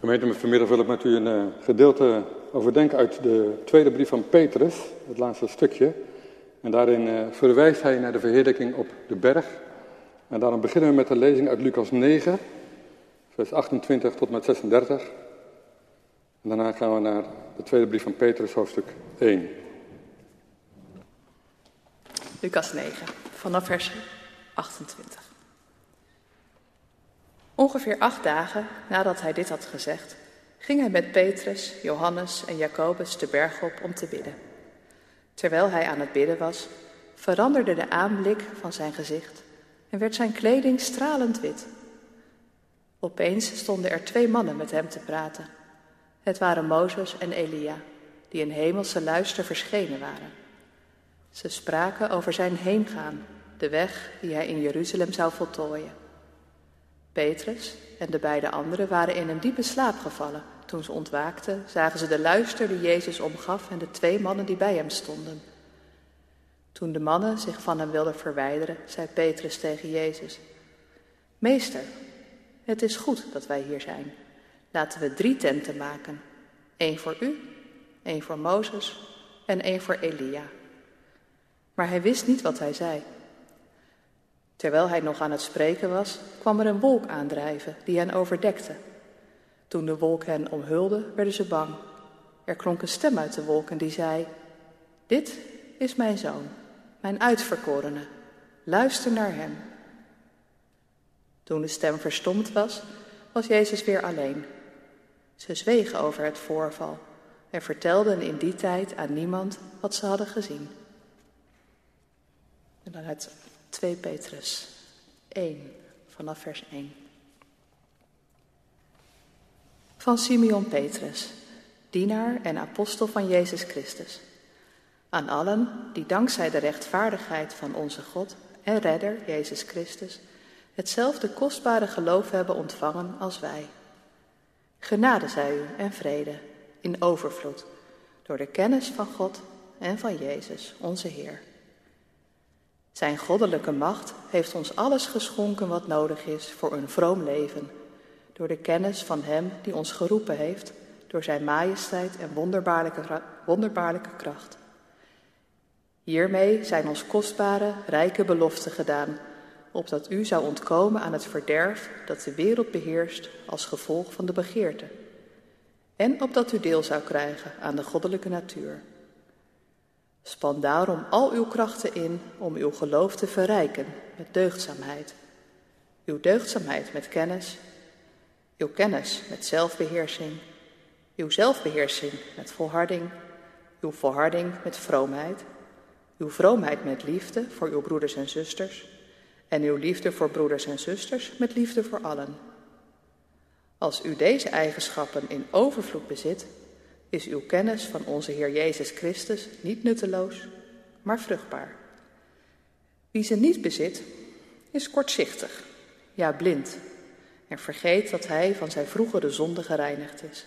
Gemeente, vanmiddag wil ik met u een uh, gedeelte overdenken uit de tweede brief van Petrus, het laatste stukje. En daarin uh, verwijst hij naar de verheerlijking op de berg. En daarom beginnen we met de lezing uit Lucas 9, vers 28 tot met 36. En daarna gaan we naar de tweede brief van Petrus, hoofdstuk 1. Lucas 9, vanaf vers 28. Ongeveer acht dagen nadat hij dit had gezegd, ging hij met Petrus, Johannes en Jacobus de berg op om te bidden. Terwijl hij aan het bidden was, veranderde de aanblik van zijn gezicht en werd zijn kleding stralend wit. Opeens stonden er twee mannen met hem te praten. Het waren Mozes en Elia, die in hemelse luister verschenen waren. Ze spraken over zijn heengaan, de weg die hij in Jeruzalem zou voltooien. Petrus en de beide anderen waren in een diepe slaap gevallen. Toen ze ontwaakten, zagen ze de luister die Jezus omgaf en de twee mannen die bij hem stonden. Toen de mannen zich van hem wilden verwijderen, zei Petrus tegen Jezus: Meester, het is goed dat wij hier zijn. Laten we drie tenten maken: één voor u, één voor Mozes en één voor Elia. Maar hij wist niet wat hij zei. Terwijl hij nog aan het spreken was, kwam er een wolk aandrijven die hen overdekte. Toen de wolk hen omhulde, werden ze bang. Er klonk een stem uit de wolken die zei: Dit is mijn zoon, mijn uitverkorene. Luister naar hem. Toen de stem verstomd was, was Jezus weer alleen. Ze zwegen over het voorval en vertelden in die tijd aan niemand wat ze hadden gezien. En dan het 2 Petrus 1, vanaf vers 1. Van Simeon Petrus, dienaar en apostel van Jezus Christus. Aan allen die dankzij de rechtvaardigheid van onze God en Redder, Jezus Christus, hetzelfde kostbare geloof hebben ontvangen als wij. Genade zij u en vrede in overvloed, door de kennis van God en van Jezus, onze Heer. Zijn goddelijke macht heeft ons alles geschonken wat nodig is voor een vroom leven, door de kennis van Hem die ons geroepen heeft, door Zijn majesteit en wonderbaarlijke, wonderbaarlijke kracht. Hiermee zijn ons kostbare, rijke beloften gedaan, opdat u zou ontkomen aan het verderf dat de wereld beheerst als gevolg van de begeerte, en opdat u deel zou krijgen aan de goddelijke natuur. Span daarom al uw krachten in om uw geloof te verrijken met deugdzaamheid. Uw deugdzaamheid met kennis, uw kennis met zelfbeheersing, uw zelfbeheersing met volharding, uw volharding met vroomheid, uw vroomheid met liefde voor uw broeders en zusters. En uw liefde voor broeders en zusters met liefde voor allen. Als u deze eigenschappen in overvloed bezit, is uw kennis van onze Heer Jezus Christus niet nutteloos, maar vruchtbaar. Wie ze niet bezit, is kortzichtig, ja blind, en vergeet dat hij van zijn vroegere zonde gereinigd is.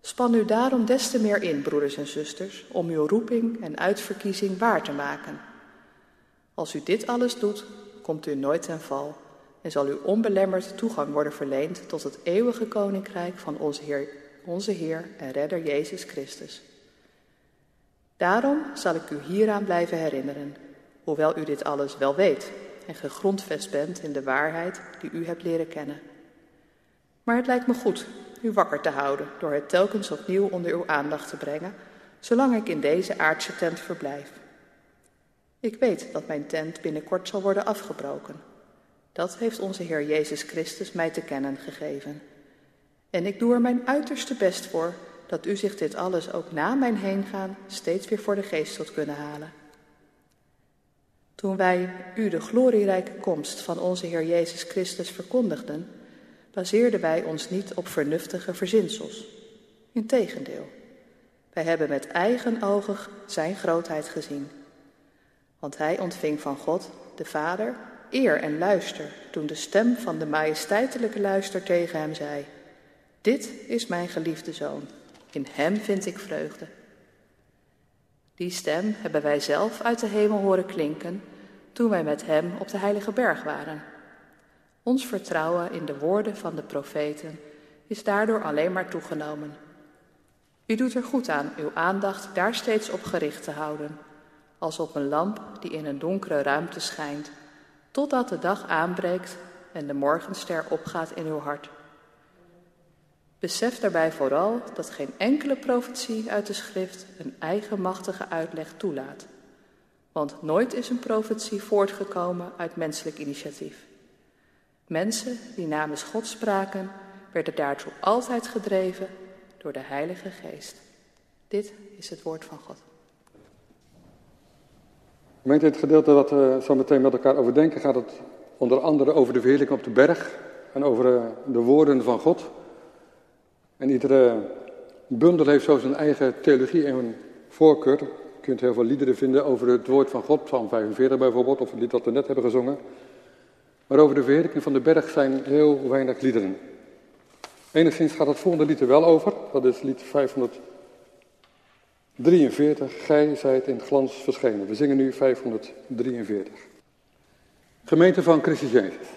Span u daarom des te meer in, broeders en zusters, om uw roeping en uitverkiezing waar te maken. Als u dit alles doet, komt u nooit ten val en zal u onbelemmerd toegang worden verleend tot het eeuwige koninkrijk van onze Heer onze Heer en Redder Jezus Christus. Daarom zal ik u hieraan blijven herinneren, hoewel u dit alles wel weet en gegrondvest bent in de waarheid die u hebt leren kennen. Maar het lijkt me goed u wakker te houden door het telkens opnieuw onder uw aandacht te brengen, zolang ik in deze aardse tent verblijf. Ik weet dat mijn tent binnenkort zal worden afgebroken. Dat heeft onze Heer Jezus Christus mij te kennen gegeven. En ik doe er mijn uiterste best voor dat u zich dit alles ook na mijn heengaan steeds weer voor de geest zult kunnen halen. Toen wij u de glorierijke komst van onze Heer Jezus Christus verkondigden, baseerden wij ons niet op vernuftige verzinsels. Integendeel, wij hebben met eigen ogen zijn grootheid gezien. Want hij ontving van God, de Vader, eer en luister toen de stem van de majesteitelijke luister tegen hem zei... Dit is mijn geliefde zoon. In hem vind ik vreugde. Die stem hebben wij zelf uit de hemel horen klinken toen wij met hem op de heilige berg waren. Ons vertrouwen in de woorden van de profeten is daardoor alleen maar toegenomen. U doet er goed aan uw aandacht daar steeds op gericht te houden, als op een lamp die in een donkere ruimte schijnt, totdat de dag aanbreekt en de morgenster opgaat in uw hart. Besef daarbij vooral dat geen enkele profetie uit de schrift een eigenmachtige uitleg toelaat. Want nooit is een profetie voortgekomen uit menselijk initiatief. Mensen die namens God spraken, werden daartoe altijd gedreven door de Heilige Geest. Dit is het woord van God. Gemeente, het gedeelte dat we zo meteen met elkaar overdenken, gaat het onder andere over de verheerlijking op de berg en over eh, de woorden van God. En iedere bundel heeft zo zijn eigen theologie en voorkeur. Je kunt heel veel liederen vinden over het woord van God, Psalm 45 bijvoorbeeld, of het lied dat we net hebben gezongen. Maar over de verheerlijking van de berg zijn heel weinig liederen. Enigszins gaat het volgende lied er wel over, dat is lied 543. Gij zijt in glans verschenen. We zingen nu 543. Gemeente van Christus Jezus.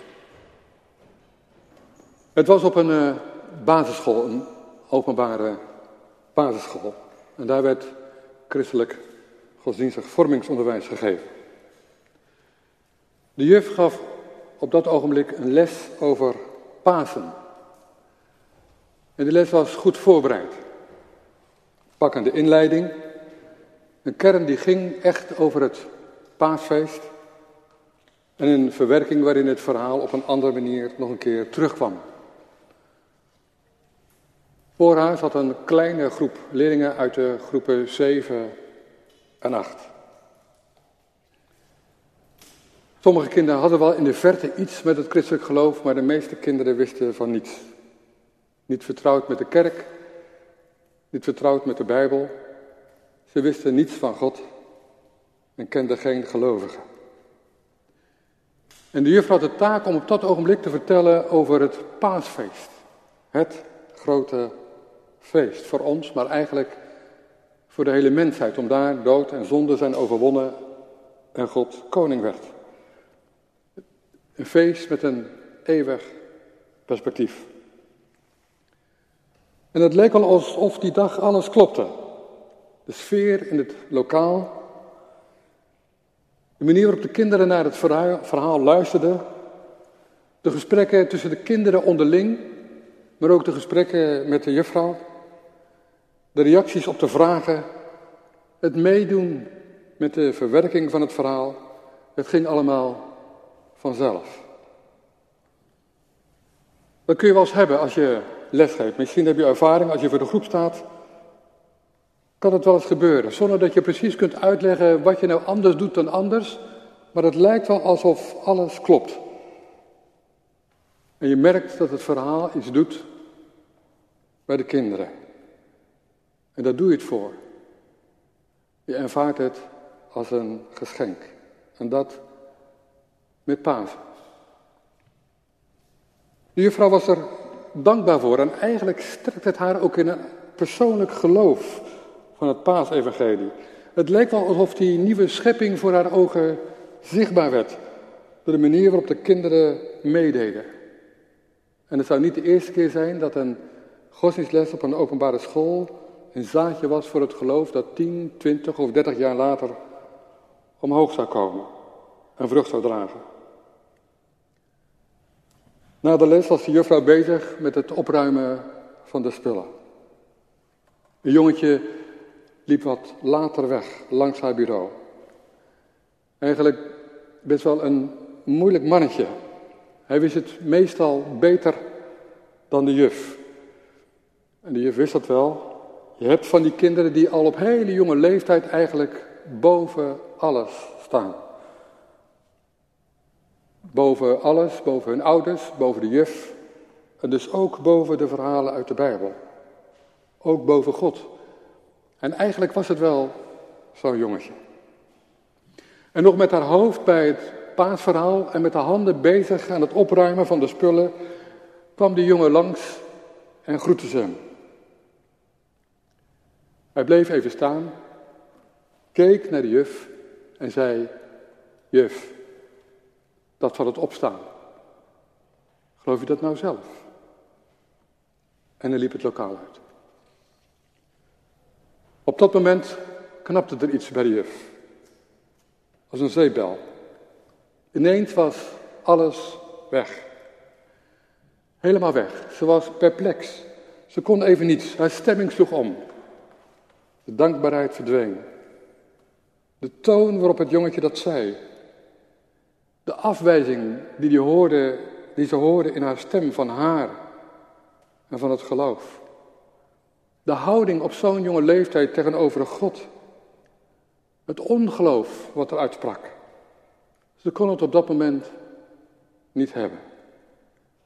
Het was op een uh, basisschool, een openbare basisschool. En daar werd christelijk godsdienstig vormingsonderwijs gegeven. De juf gaf op dat ogenblik een les over Pasen. En de les was goed voorbereid. Pakkende inleiding. Een kern die ging echt over het paasfeest. En een verwerking waarin het verhaal op een andere manier nog een keer terugkwam. Voor haar zat een kleine groep leerlingen uit de groepen 7 en 8. Sommige kinderen hadden wel in de verte iets met het christelijk geloof, maar de meeste kinderen wisten van niets. Niet vertrouwd met de kerk, niet vertrouwd met de Bijbel. Ze wisten niets van God en kenden geen gelovigen. En de juffrouw had de taak om op dat ogenblik te vertellen over het paasfeest. Het grote feest voor ons, maar eigenlijk voor de hele mensheid. Om daar dood en zonde zijn overwonnen en God koning werd. Een feest met een eeuwig perspectief. En het leek al alsof die dag alles klopte. De sfeer in het lokaal. De manier waarop de kinderen naar het verhaal luisterden. De gesprekken tussen de kinderen onderling. Maar ook de gesprekken met de juffrouw. De reacties op de vragen. Het meedoen met de verwerking van het verhaal. Het ging allemaal vanzelf. Dat kun je wel eens hebben als je lesgeeft. Misschien heb je ervaring als je voor de groep staat. Kan het wel eens gebeuren, zonder dat je precies kunt uitleggen wat je nou anders doet dan anders. Maar het lijkt wel alsof alles klopt. En je merkt dat het verhaal iets doet bij de kinderen. En daar doe je het voor. Je ervaart het als een geschenk. En dat met Pasen. De juffrouw was er dankbaar voor en eigenlijk sterkt het haar ook in een persoonlijk geloof van het paasevangelie. Het lijkt wel alsof die nieuwe schepping voor haar ogen zichtbaar werd door de manier waarop de kinderen meededen. En het zou niet de eerste keer zijn dat een godsdienstles op een openbare school een zaadje was voor het geloof dat 10, 20 of 30 jaar later omhoog zou komen en vrucht zou dragen. Na de les was de juffrouw bezig met het opruimen van de spullen. Een jongetje liep wat later weg, langs haar bureau. Eigenlijk best wel een moeilijk mannetje. Hij wist het meestal beter dan de juf. En de juf wist dat wel. Je hebt van die kinderen die al op hele jonge leeftijd eigenlijk boven alles staan. Boven alles, boven hun ouders, boven de juf. En dus ook boven de verhalen uit de Bijbel. Ook boven God. En eigenlijk was het wel zo'n jongetje. En nog met haar hoofd bij het paasverhaal en met haar handen bezig aan het opruimen van de spullen, kwam de jongen langs en groette ze hem. Hij bleef even staan, keek naar de juf en zei: Juf, dat van het opstaan. Geloof je dat nou zelf? En hij liep het lokaal uit. Op dat moment knapte er iets bij de juf. Als een zeebel. Ineens was alles weg. Helemaal weg. Ze was perplex. Ze kon even niets. Haar stemming sloeg om. De dankbaarheid verdween. De toon waarop het jongetje dat zei. De afwijzing die, die, hoorde, die ze hoorde in haar stem van haar en van het geloof. De houding op zo'n jonge leeftijd tegenover God. Het ongeloof wat er uitsprak. Ze kon het op dat moment niet hebben.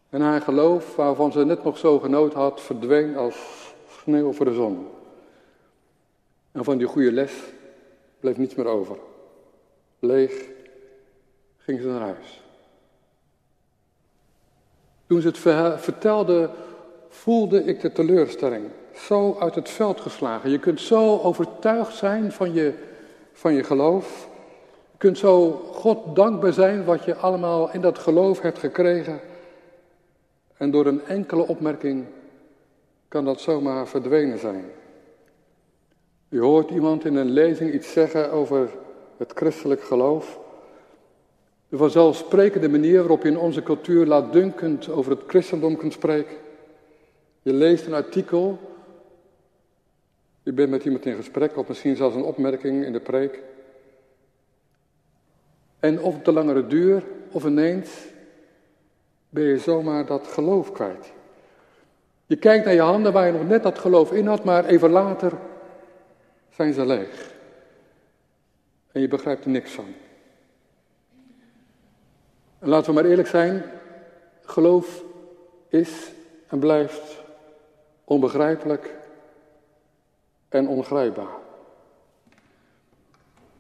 En haar geloof, waarvan ze net nog zo genoten had, verdween als sneeuw voor de zon. En van die goede les bleef niets meer over. Leeg ging ze naar huis. Toen ze het vertelde, voelde ik de teleurstelling. Zo uit het veld geslagen. Je kunt zo overtuigd zijn van je, van je geloof. Je kunt zo God dankbaar zijn wat je allemaal in dat geloof hebt gekregen. En door een enkele opmerking kan dat zomaar verdwenen zijn. U hoort iemand in een lezing iets zeggen over het christelijk geloof. De vanzelfsprekende manier waarop je in onze cultuur laatdunkend over het christendom kunt spreken. Je leest een artikel, je bent met iemand in gesprek of misschien zelfs een opmerking in de preek. En of op de langere duur of ineens ben je zomaar dat geloof kwijt. Je kijkt naar je handen waar je nog net dat geloof in had, maar even later zijn ze leeg. En je begrijpt er niks van. En laten we maar eerlijk zijn, geloof is en blijft onbegrijpelijk en ongrijpbaar.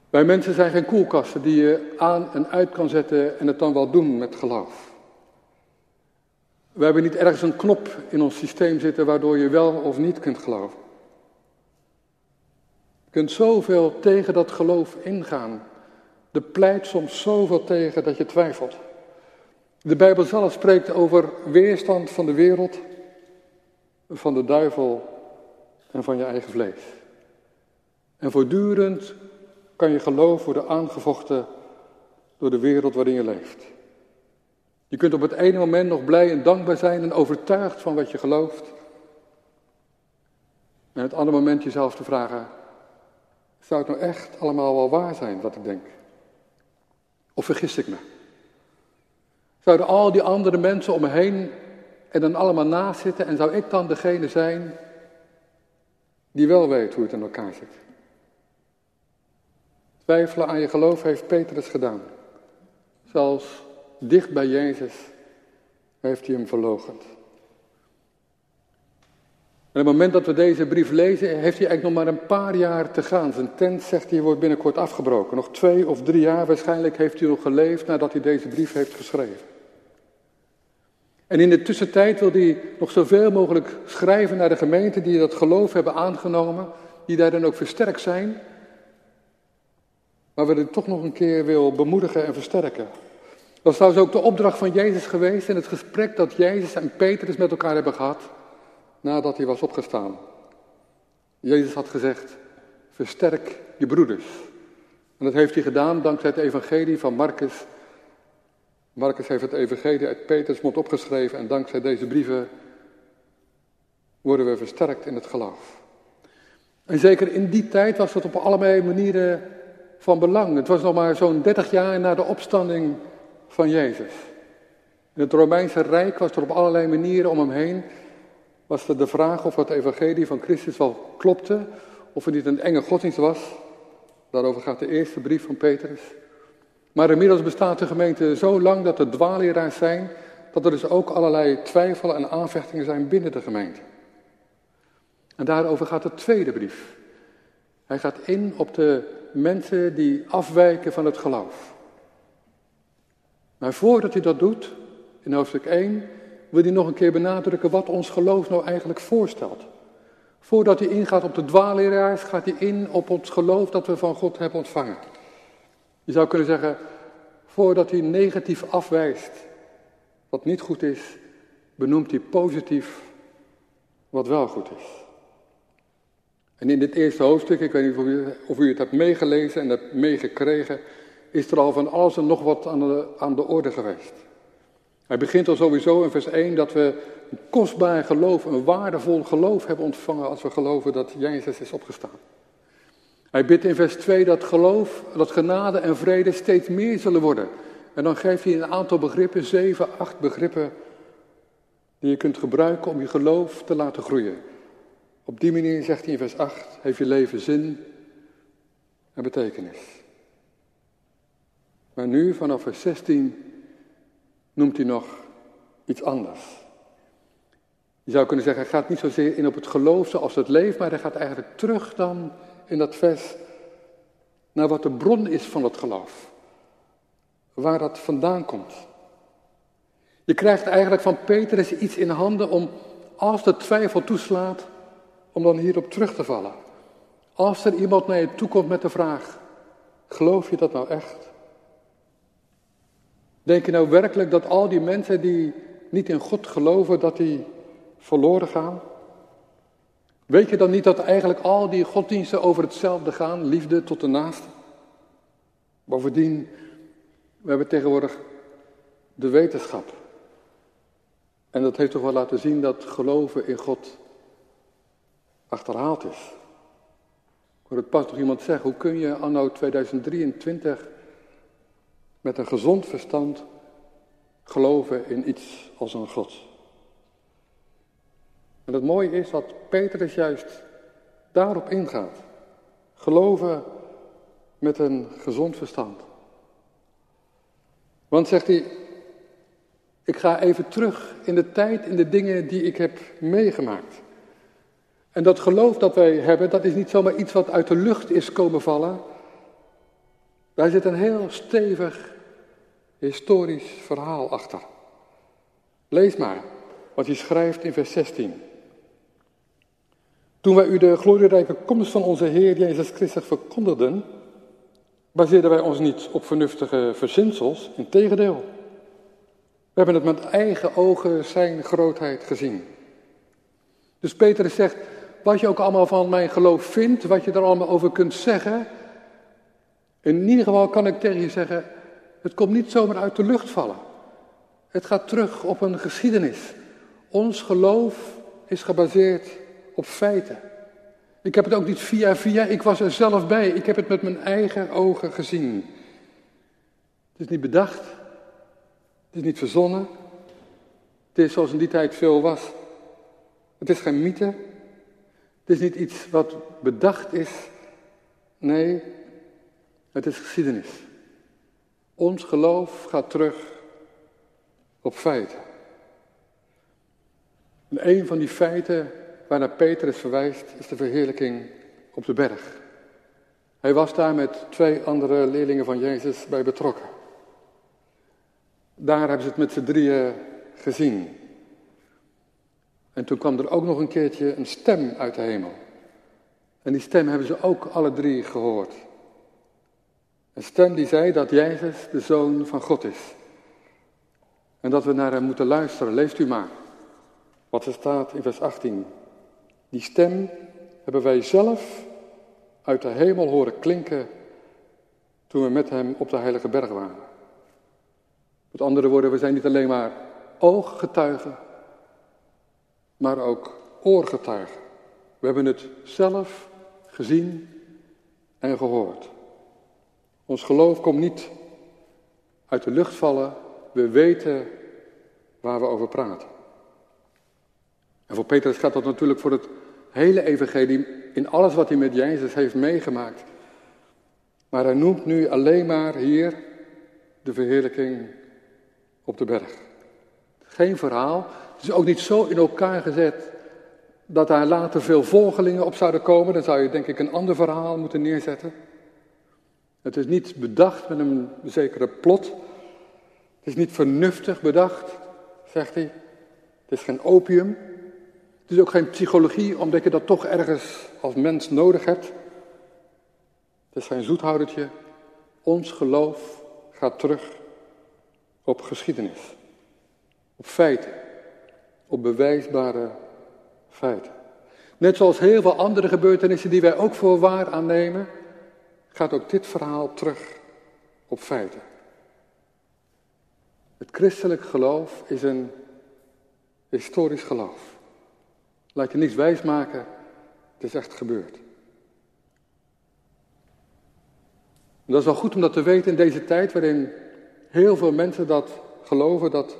Wij mensen zijn geen koelkasten die je aan en uit kan zetten en het dan wel doen met geloof. We hebben niet ergens een knop in ons systeem zitten waardoor je wel of niet kunt geloven. Kunt zoveel tegen dat geloof ingaan. Er pleit soms zoveel tegen dat je twijfelt. De Bijbel zelf spreekt over weerstand van de wereld, van de duivel en van je eigen vlees. En voortdurend kan je geloof worden aangevochten door de wereld waarin je leeft. Je kunt op het ene moment nog blij en dankbaar zijn en overtuigd van wat je gelooft. En het andere moment jezelf te vragen, zou het nou echt allemaal wel waar zijn wat ik denk? Of vergis ik me? Zouden al die andere mensen om me heen er dan allemaal naast zitten en zou ik dan degene zijn die wel weet hoe het in elkaar zit? Twijfelen aan je geloof heeft Petrus gedaan. Zelfs dicht bij Jezus heeft hij hem verloochend. En op het moment dat we deze brief lezen, heeft hij eigenlijk nog maar een paar jaar te gaan. Zijn tent, zegt hij, wordt binnenkort afgebroken. Nog twee of drie jaar waarschijnlijk heeft hij nog geleefd nadat hij deze brief heeft geschreven. En in de tussentijd wil hij nog zoveel mogelijk schrijven naar de gemeenten die dat geloof hebben aangenomen, die daar dan ook versterkt zijn. Maar we het toch nog een keer wil bemoedigen en versterken. Dat is trouwens ook de opdracht van Jezus geweest in het gesprek dat Jezus en Petrus met elkaar hebben gehad nadat hij was opgestaan. Jezus had gezegd, versterk je broeders. En dat heeft hij gedaan dankzij het evangelie van Marcus Marcus heeft het evangelie uit Peters mond opgeschreven en dankzij deze brieven worden we versterkt in het geloof. En zeker in die tijd was dat op allerlei manieren van belang. Het was nog maar zo'n 30 jaar na de opstanding van Jezus. In het Romeinse Rijk was er op allerlei manieren om hem heen was er de vraag of het evangelie van Christus wel klopte, of het niet een enge godsdienst was. Daarover gaat de eerste brief van Petrus. Maar inmiddels bestaat de gemeente zo lang dat er dwaalleraars zijn, dat er dus ook allerlei twijfelen en aanvechtingen zijn binnen de gemeente. En daarover gaat de tweede brief. Hij gaat in op de mensen die afwijken van het geloof. Maar voordat hij dat doet, in hoofdstuk 1, wil hij nog een keer benadrukken wat ons geloof nou eigenlijk voorstelt. Voordat hij ingaat op de dwaalleraars, gaat hij in op ons geloof dat we van God hebben ontvangen. Je zou kunnen zeggen, voordat hij negatief afwijst wat niet goed is, benoemt hij positief wat wel goed is. En in dit eerste hoofdstuk, ik weet niet of u, of u het hebt meegelezen en hebt meegekregen, is er al van alles en nog wat aan aan de orde geweest. Hij begint al sowieso in vers 1 dat we een kostbaar geloof, een waardevol geloof hebben ontvangen als we geloven dat Jezus is opgestaan. Hij bidt in vers 2 dat geloof, dat genade en vrede steeds meer zullen worden. En dan geeft hij een aantal begrippen, zeven, acht begrippen, die je kunt gebruiken om je geloof te laten groeien. Op die manier, zegt hij in vers 8, heeft je leven zin en betekenis. Maar nu, vanaf vers 16, noemt hij nog iets anders. Je zou kunnen zeggen, hij gaat niet zozeer in op het geloof zoals het leeft, maar hij gaat eigenlijk terug dan in dat vers naar wat de bron is van het geloof. Waar dat vandaan komt. Je krijgt eigenlijk van Petrus iets in handen om, als de twijfel toeslaat, om dan hierop terug te vallen. Als er iemand naar je toe komt met de vraag, geloof je dat nou echt? Denk je nou werkelijk dat al die mensen die niet in God geloven, dat die verloren gaan? Weet je dan niet dat eigenlijk al die goddiensten over hetzelfde gaan, liefde tot de naaste? Bovendien, we hebben tegenwoordig de wetenschap. En dat heeft toch wel laten zien dat geloven in God achterhaald is. Ik het pas nog iemand zeggen, hoe kun je anno 2023 met een gezond verstand geloven in iets als een God? En het mooie is dat Petrus juist daarop ingaat. Geloven met een gezond verstand. Want zegt hij, ik ga even terug in de tijd, in de dingen die ik heb meegemaakt. En dat geloof dat wij hebben, dat is niet zomaar iets wat uit de lucht is komen vallen. Daar zit een heel stevig historisch verhaal achter. Lees maar wat hij schrijft in vers 16. Toen wij u de glorierijke komst van onze Heer Jezus Christus verkondigden, baseerden wij ons niet op vernuftige verzinsels, integendeel. We hebben het met eigen ogen zijn grootheid gezien. Dus Petrus zegt, wat je ook allemaal van mijn geloof vindt, wat je er allemaal over kunt zeggen, in ieder geval kan ik tegen je zeggen, het komt niet zomaar uit de lucht vallen. Het gaat terug op een geschiedenis. Ons geloof is gebaseerd op feiten. Ik heb het ook niet via via, ik was er zelf bij. Ik heb het met mijn eigen ogen gezien. Het is niet bedacht. Het is niet verzonnen. Het is zoals in die tijd veel was. Het is geen mythe. Het is niet iets wat bedacht is. Nee, het is geschiedenis. Ons geloof gaat terug op feiten. En een van die feiten waarnaar Petrus verwijst, is de verheerlijking op de berg. Hij was daar met twee andere leerlingen van Jezus bij betrokken. Daar hebben ze het met z'n drieën gezien. En toen kwam er ook nog een keertje een stem uit de hemel. En die stem hebben ze ook alle drie gehoord. Een stem die zei dat Jezus de Zoon van God is. En dat we naar hem moeten luisteren. Leest u maar wat er staat in vers 18. Die stem hebben wij zelf uit de hemel horen klinken toen we met hem op de Heilige Berg waren. Met andere woorden, we zijn niet alleen maar ooggetuigen, maar ook oorgetuigen. We hebben het zelf gezien en gehoord. Ons geloof komt niet uit de lucht vallen, we weten waar we over praten. En voor Petrus gaat dat natuurlijk voor het hele evangelie in alles wat hij met Jezus heeft meegemaakt. Maar hij noemt nu alleen maar hier de verheerlijking op de berg. Geen verhaal. Het is ook niet zo in elkaar gezet dat daar later veel volgelingen op zouden komen. Dan zou je denk ik een ander verhaal moeten neerzetten. Het is niet bedacht met een zekere plot. Het is niet vernuftig bedacht, zegt hij. Het is geen opium. Het is ook geen psychologie, omdat je dat toch ergens als mens nodig hebt. Het is geen zoethoudertje. Ons geloof gaat terug op geschiedenis, op feiten, op bewijsbare feiten. Net zoals heel veel andere gebeurtenissen die wij ook voor waar aannemen, gaat ook dit verhaal terug op feiten. Het christelijk geloof is een historisch geloof. Laat je niets wijsmaken, het is echt gebeurd. En dat is wel goed om dat te weten in deze tijd waarin heel veel mensen dat geloven dat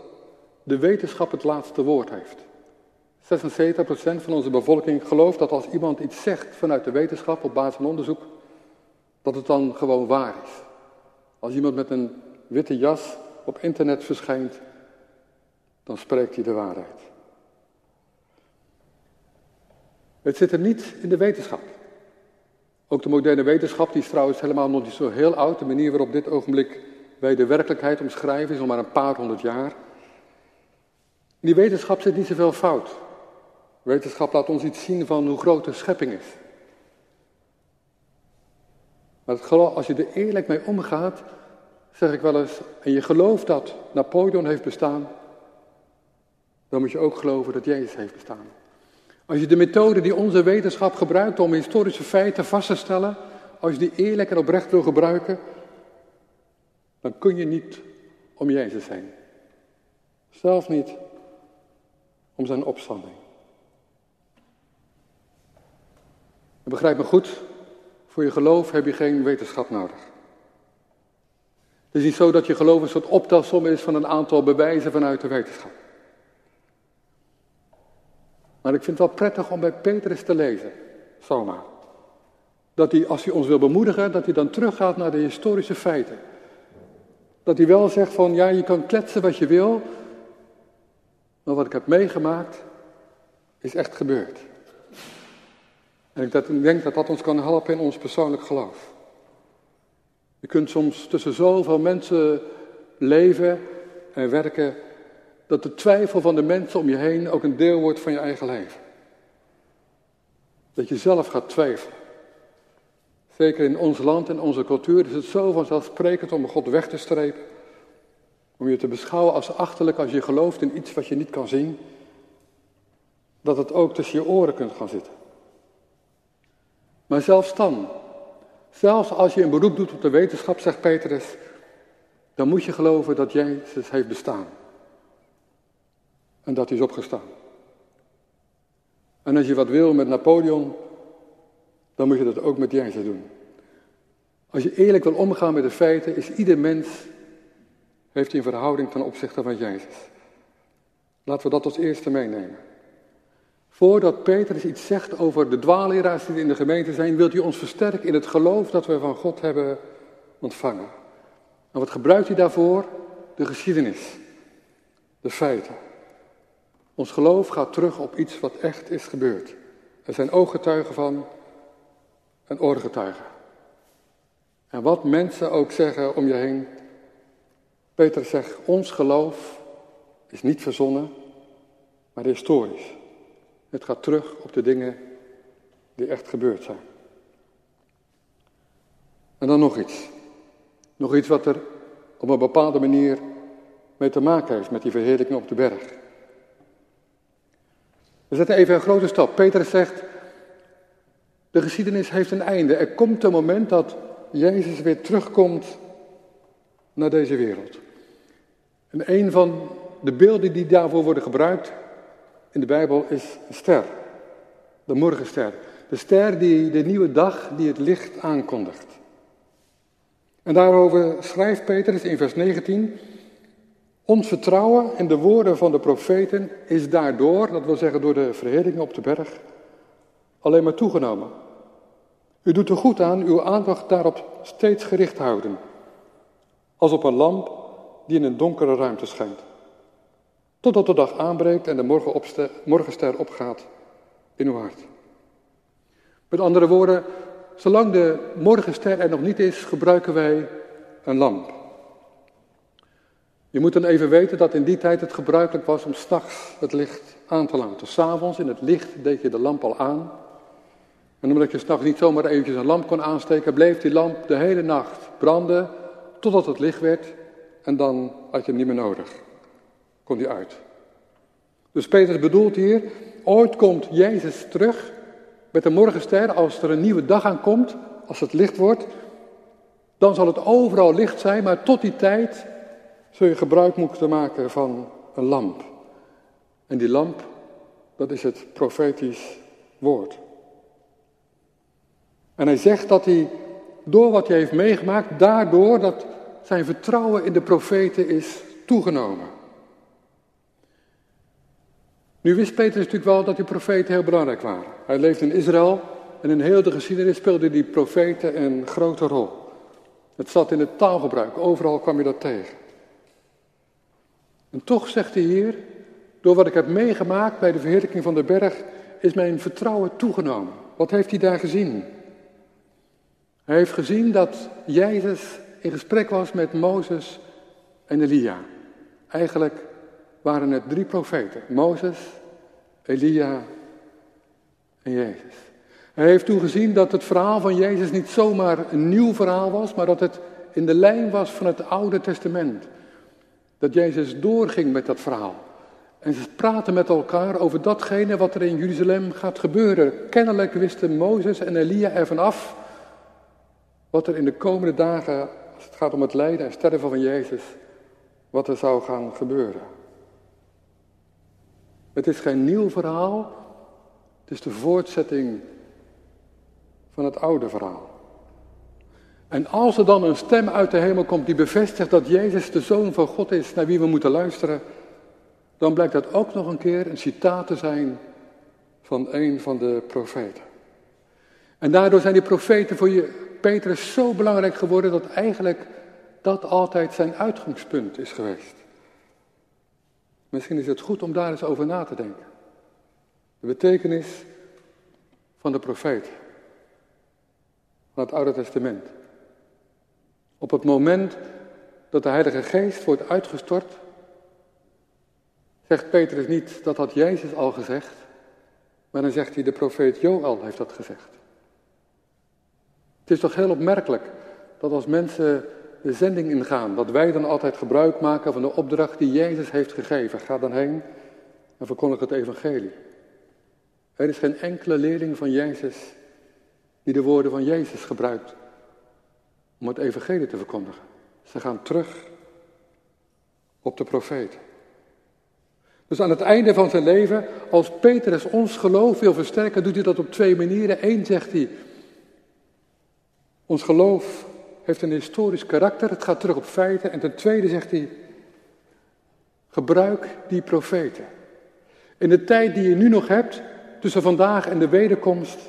de wetenschap het laatste woord heeft. 76% van onze bevolking gelooft dat als iemand iets zegt vanuit de wetenschap op basis van onderzoek, dat het dan gewoon waar is. Als iemand met een witte jas op internet verschijnt, dan spreekt hij de waarheid. Het zit er niet in de wetenschap. Ook de moderne wetenschap, die is trouwens helemaal nog niet zo heel oud. De manier waarop dit ogenblik wij de werkelijkheid omschrijven is al maar een paar honderd jaar. In die wetenschap zit niet zoveel fout. Wetenschap laat ons iets zien van hoe groot de schepping is. Maar als je er eerlijk mee omgaat, zeg ik wel eens, en je gelooft dat Napoleon heeft bestaan, dan moet je ook geloven dat Jezus heeft bestaan. Als je de methode die onze wetenschap gebruikt om historische feiten vast te stellen, als je die eerlijk en oprecht wil gebruiken, dan kun je niet om Jezus heen. Zelfs niet om zijn opstanding. Begrijp me goed, voor je geloof heb je geen wetenschap nodig. Het is niet zo dat je geloof een soort optelsom is van een aantal bewijzen vanuit de wetenschap. Maar ik vind het wel prettig om bij Petrus te lezen, zomaar. Dat hij, als hij ons wil bemoedigen, dat hij dan teruggaat naar de historische feiten. Dat hij wel zegt van, ja, je kan kletsen wat je wil, maar wat ik heb meegemaakt, is echt gebeurd. En ik denk dat dat ons kan helpen in ons persoonlijk geloof. Je kunt soms tussen zoveel mensen leven en werken dat de twijfel van de mensen om je heen ook een deel wordt van je eigen leven. Dat je zelf gaat twijfelen. Zeker in ons land en onze cultuur is het zo vanzelfsprekend om God weg te strepen. Om je te beschouwen als achterlijk als je gelooft in iets wat je niet kan zien. Dat het ook tussen je oren kunt gaan zitten. Maar zelfs dan, zelfs als je een beroep doet op de wetenschap, zegt Petrus, dan moet je geloven dat Jezus heeft bestaan en dat hij is opgestaan. En als je wat wil met Napoleon, dan moet je dat ook met Jezus doen. Als je eerlijk wil omgaan met de feiten, is ieder mens, heeft een verhouding ten opzichte van Jezus. Laten we dat als eerste meenemen. Voordat Petrus iets zegt over de dwaalleraars die in de gemeente zijn, wilt hij ons versterken in het geloof dat we van God hebben ontvangen. En wat gebruikt hij daarvoor? De geschiedenis, de feiten. Ons geloof gaat terug op iets wat echt is gebeurd. Er zijn ooggetuigen van en oorgetuigen. En wat mensen ook zeggen om je heen. Peter zegt, ons geloof is niet verzonnen, maar historisch. Het gaat terug op de dingen die echt gebeurd zijn. En dan nog iets. Nog iets wat er op een bepaalde manier mee te maken heeft met die verheerlijking op de berg. We zetten even een grote stap. Petrus zegt, de geschiedenis heeft een einde. Er komt een moment dat Jezus weer terugkomt naar deze wereld. En een van de beelden die daarvoor worden gebruikt in de Bijbel is een ster. De morgenster. De ster die de nieuwe dag, die het licht aankondigt. En daarover schrijft Petrus in vers 19. Ons vertrouwen in de woorden van de profeten is daardoor, dat wil zeggen door de verherdingen op de berg, alleen maar toegenomen. U doet er goed aan uw aandacht daarop steeds gericht houden, als op een lamp die in een donkere ruimte schijnt. Totdat de dag aanbreekt en de morgenster opgaat in uw hart. Met andere woorden, zolang de morgenster er nog niet is, gebruiken wij een lamp. Je moet dan even weten dat in die tijd het gebruikelijk was om s'nachts het licht aan te laten. S'avonds in het licht deed je de lamp al aan. En omdat je s'nachts niet zomaar eventjes een lamp kon aansteken, bleef die lamp de hele nacht branden totdat het licht werd. En dan had je hem niet meer nodig. Kon die uit. Dus Petrus bedoelt hier, Ooit komt Jezus terug met de morgenster als er een nieuwe dag aankomt, als het licht wordt. Dan zal het overal licht zijn, maar tot die tijd zul je gebruik moeten maken van een lamp. En die lamp, dat is het profetisch woord. En hij zegt dat hij door wat hij heeft meegemaakt, daardoor dat zijn vertrouwen in de profeten is toegenomen. Nu wist Petrus natuurlijk wel dat die profeten heel belangrijk waren. Hij leefde in Israël en in heel de geschiedenis speelden die profeten een grote rol. Het zat in het taalgebruik, overal kwam je dat tegen. En toch zegt hij hier, door wat ik heb meegemaakt bij de verheerlijking van de berg, is mijn vertrouwen toegenomen. Wat heeft hij daar gezien? Hij heeft gezien dat Jezus in gesprek was met Mozes en Elia. Eigenlijk waren het drie profeten: Mozes, Elia en Jezus. Hij heeft toen gezien dat het verhaal van Jezus niet zomaar een nieuw verhaal was, maar dat het in de lijn was van het Oude Testament. Dat Jezus doorging met dat verhaal. En ze praten met elkaar over datgene wat er in Jeruzalem gaat gebeuren. Kennelijk wisten Mozes en Elia ervan af wat er in de komende dagen, als het gaat om het lijden en sterven van Jezus, wat er zou gaan gebeuren. Het is geen nieuw verhaal, het is de voortzetting van het oude verhaal. En als er dan een stem uit de hemel komt die bevestigt dat Jezus de Zoon van God is, naar wie we moeten luisteren, dan blijkt dat ook nog een keer een citaat te zijn van een van de profeten. En daardoor zijn die profeten voor je, Petrus zo belangrijk geworden dat eigenlijk dat altijd zijn uitgangspunt is geweest. Misschien is het goed om daar eens over na te denken. De betekenis van de profeet. Van het Oude Testament. Op het moment dat de Heilige Geest wordt uitgestort, zegt Petrus niet dat had Jezus al gezegd, maar dan zegt hij de profeet Joel heeft dat gezegd. Het is toch heel opmerkelijk dat als mensen de zending ingaan, dat wij dan altijd gebruik maken van de opdracht die Jezus heeft gegeven. Ga dan heen en verkondig het evangelie. Er is geen enkele leerling van Jezus die de woorden van Jezus gebruikt om het evangelie te verkondigen. Ze gaan terug op de profeten. Dus aan het einde van zijn leven, als Petrus ons geloof wil versterken, doet hij dat op twee manieren. Eén zegt hij, ons geloof heeft een historisch karakter, het gaat terug op feiten. En ten tweede zegt hij, gebruik die profeten. In de tijd die je nu nog hebt, tussen vandaag en de wederkomst,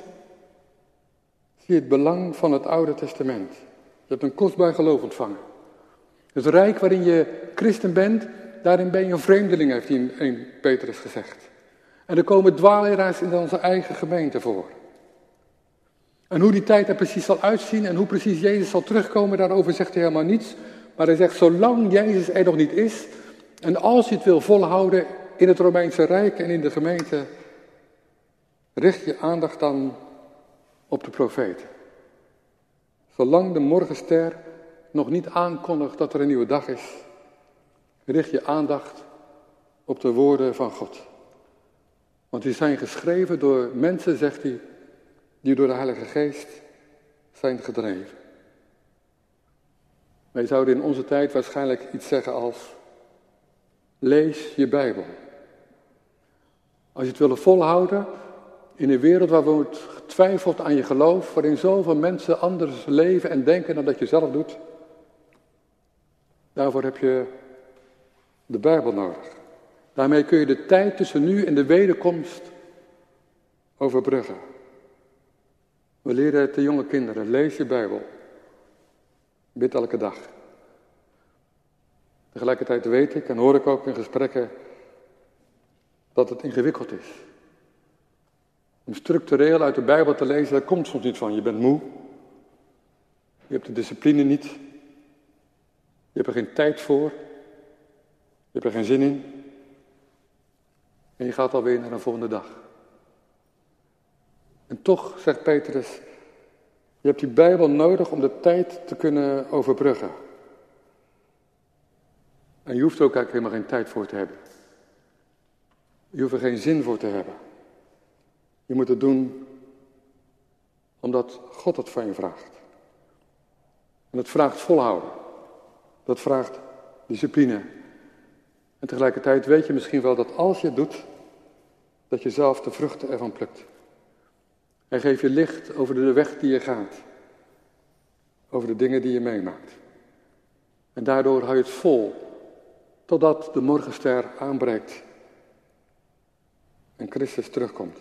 zie je het belang van het Oude Testament. Je hebt een kostbaar geloof ontvangen. Het rijk waarin je christen bent, daarin ben je een vreemdeling, heeft hij in 1 Petrus gezegd. En er komen dwaaleraars in onze eigen gemeente voor. En hoe die tijd er precies zal uitzien en hoe precies Jezus zal terugkomen, daarover zegt hij helemaal niets. Maar hij zegt, zolang Jezus er nog niet is, en als je het wil volhouden in het Romeinse Rijk en in de gemeente, richt je aandacht dan op de profeten. Zolang de morgenster nog niet aankondigt dat er een nieuwe dag is, richt je aandacht op de woorden van God. Want die zijn geschreven door mensen, zegt hij, die door de Heilige Geest zijn gedreven. Wij zouden in onze tijd waarschijnlijk iets zeggen als, lees je Bijbel. Als je het willen volhouden in een wereld waar wordt getwijfeld aan je geloof, waarin zoveel mensen anders leven en denken dan dat je zelf doet, daarvoor heb je de Bijbel nodig. Daarmee kun je de tijd tussen nu en de wederkomst overbruggen. We leren het de jonge kinderen, lees je Bijbel. Bid elke dag. Tegelijkertijd weet ik en hoor ik ook in gesprekken dat het ingewikkeld is. Om structureel uit de Bijbel te lezen, daar komt soms niet van. Je bent moe. Je hebt de discipline niet. Je hebt er geen tijd voor. Je hebt er geen zin in. En je gaat alweer naar een volgende dag. En toch, zegt Petrus, je hebt die Bijbel nodig om de tijd te kunnen overbruggen. En je hoeft er ook eigenlijk helemaal geen tijd voor te hebben. Je hoeft er geen zin voor te hebben. Je moet het doen omdat God het van je vraagt. En het vraagt volhouden. Dat vraagt discipline. En tegelijkertijd weet je misschien wel dat als je het doet, dat je zelf de vruchten ervan plukt. Hij geeft je licht over de weg die je gaat. Over de dingen die je meemaakt. En daardoor hou je het vol. Totdat de morgenster aanbreekt. En Christus terugkomt.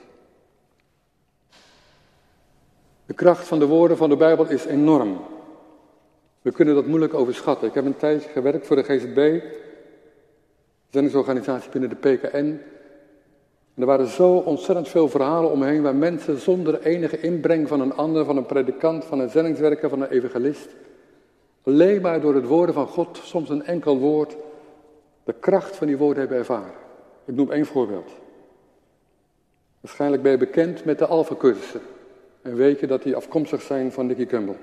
De kracht van de woorden van de Bijbel is enorm. We kunnen dat moeilijk overschatten. Ik heb een tijdje gewerkt voor de GZB, zendingsorganisatie binnen de PKN. Er waren zo ontzettend veel verhalen omheen waar mensen zonder enige inbreng van een ander, van een predikant, van een zendingswerker, van een evangelist, alleen maar door het woorden van God, soms een enkel woord, de kracht van die woorden hebben ervaren. Ik noem één voorbeeld. Waarschijnlijk ben je bekend met de Alpha-cursussen. En weet je dat die afkomstig zijn van Nicky Campbell.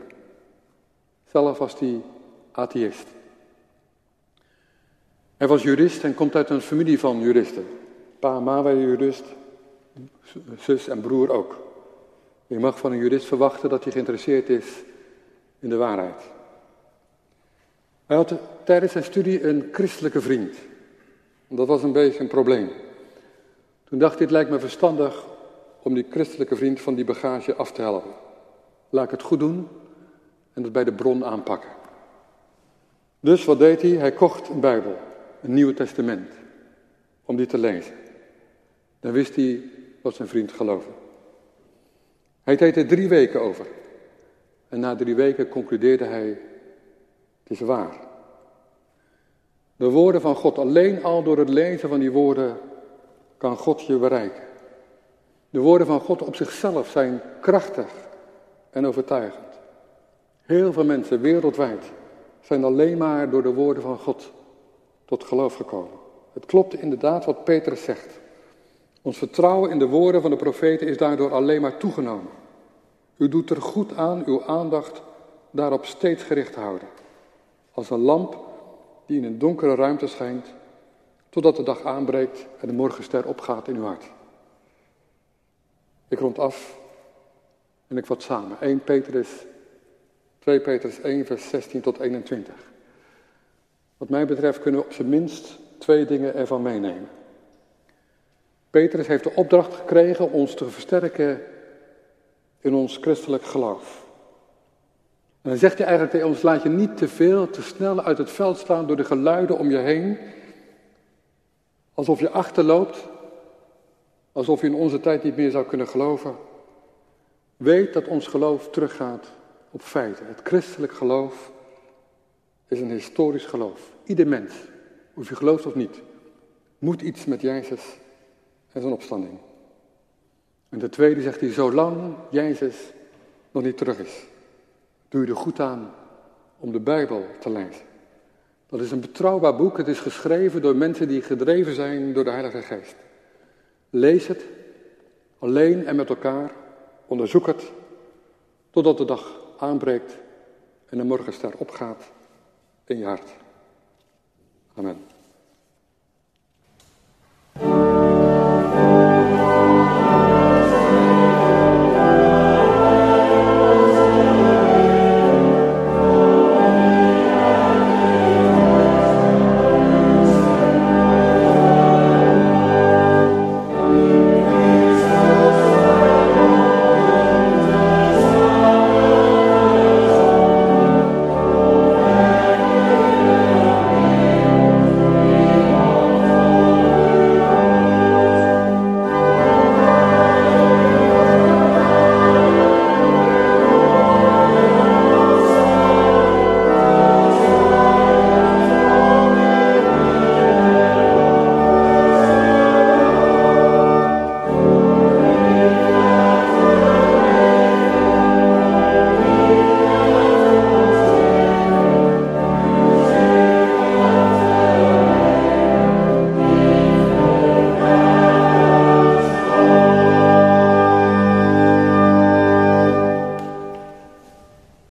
Zelf was hij atheïst. Hij was jurist en komt uit een familie van juristen. Pa ma waren jurist, zus en broer ook. Je mag van een jurist verwachten dat hij geïnteresseerd is in de waarheid. Hij had tijdens zijn studie een christelijke vriend. Dat was een beetje een probleem. Toen dacht hij, het lijkt me verstandig om die christelijke vriend van die bagage af te helpen. Laat ik het goed doen en het bij de bron aanpakken. Dus wat deed hij? Hij kocht een Bijbel, een Nieuwe Testament, om die te lezen. Dan wist hij wat zijn vriend geloofde. Hij deed er drie weken over. En na drie weken concludeerde hij, het is waar. De woorden van God, alleen al door het lezen van die woorden kan God je bereiken. De woorden van God op zichzelf zijn krachtig en overtuigend. Heel veel mensen wereldwijd zijn alleen maar door de woorden van God tot geloof gekomen. Het klopt inderdaad wat Petrus zegt. Ons vertrouwen in de woorden van de profeten is daardoor alleen maar toegenomen. U doet er goed aan uw aandacht daarop steeds gericht te houden. Als een lamp die in een donkere ruimte schijnt, totdat de dag aanbreekt en de morgenster opgaat in uw hart. Ik rond af en ik vat samen. 1 Petrus 2 Petrus 1, vers 16 tot 21. Wat mij betreft kunnen we op zijn minst twee dingen ervan meenemen. Petrus heeft de opdracht gekregen ons te versterken in ons christelijk geloof. En dan zegt hij eigenlijk tegen ons, laat je niet te veel, te snel uit het veld staan door de geluiden om je heen. Alsof je achterloopt, alsof je in onze tijd niet meer zou kunnen geloven. Weet dat ons geloof teruggaat op feiten. Het christelijk geloof is een historisch geloof. Ieder mens, of je gelooft of niet, moet iets met Jezus en zijn opstanding. En de tweede zegt hij, zolang Jezus nog niet terug is, doe je er goed aan om de Bijbel te lezen. Dat is een betrouwbaar boek. Het is geschreven door mensen die gedreven zijn door de Heilige Geest. Lees het, alleen en met elkaar. Onderzoek het, totdat de dag aanbreekt en de morgenster opgaat in je hart. Amen.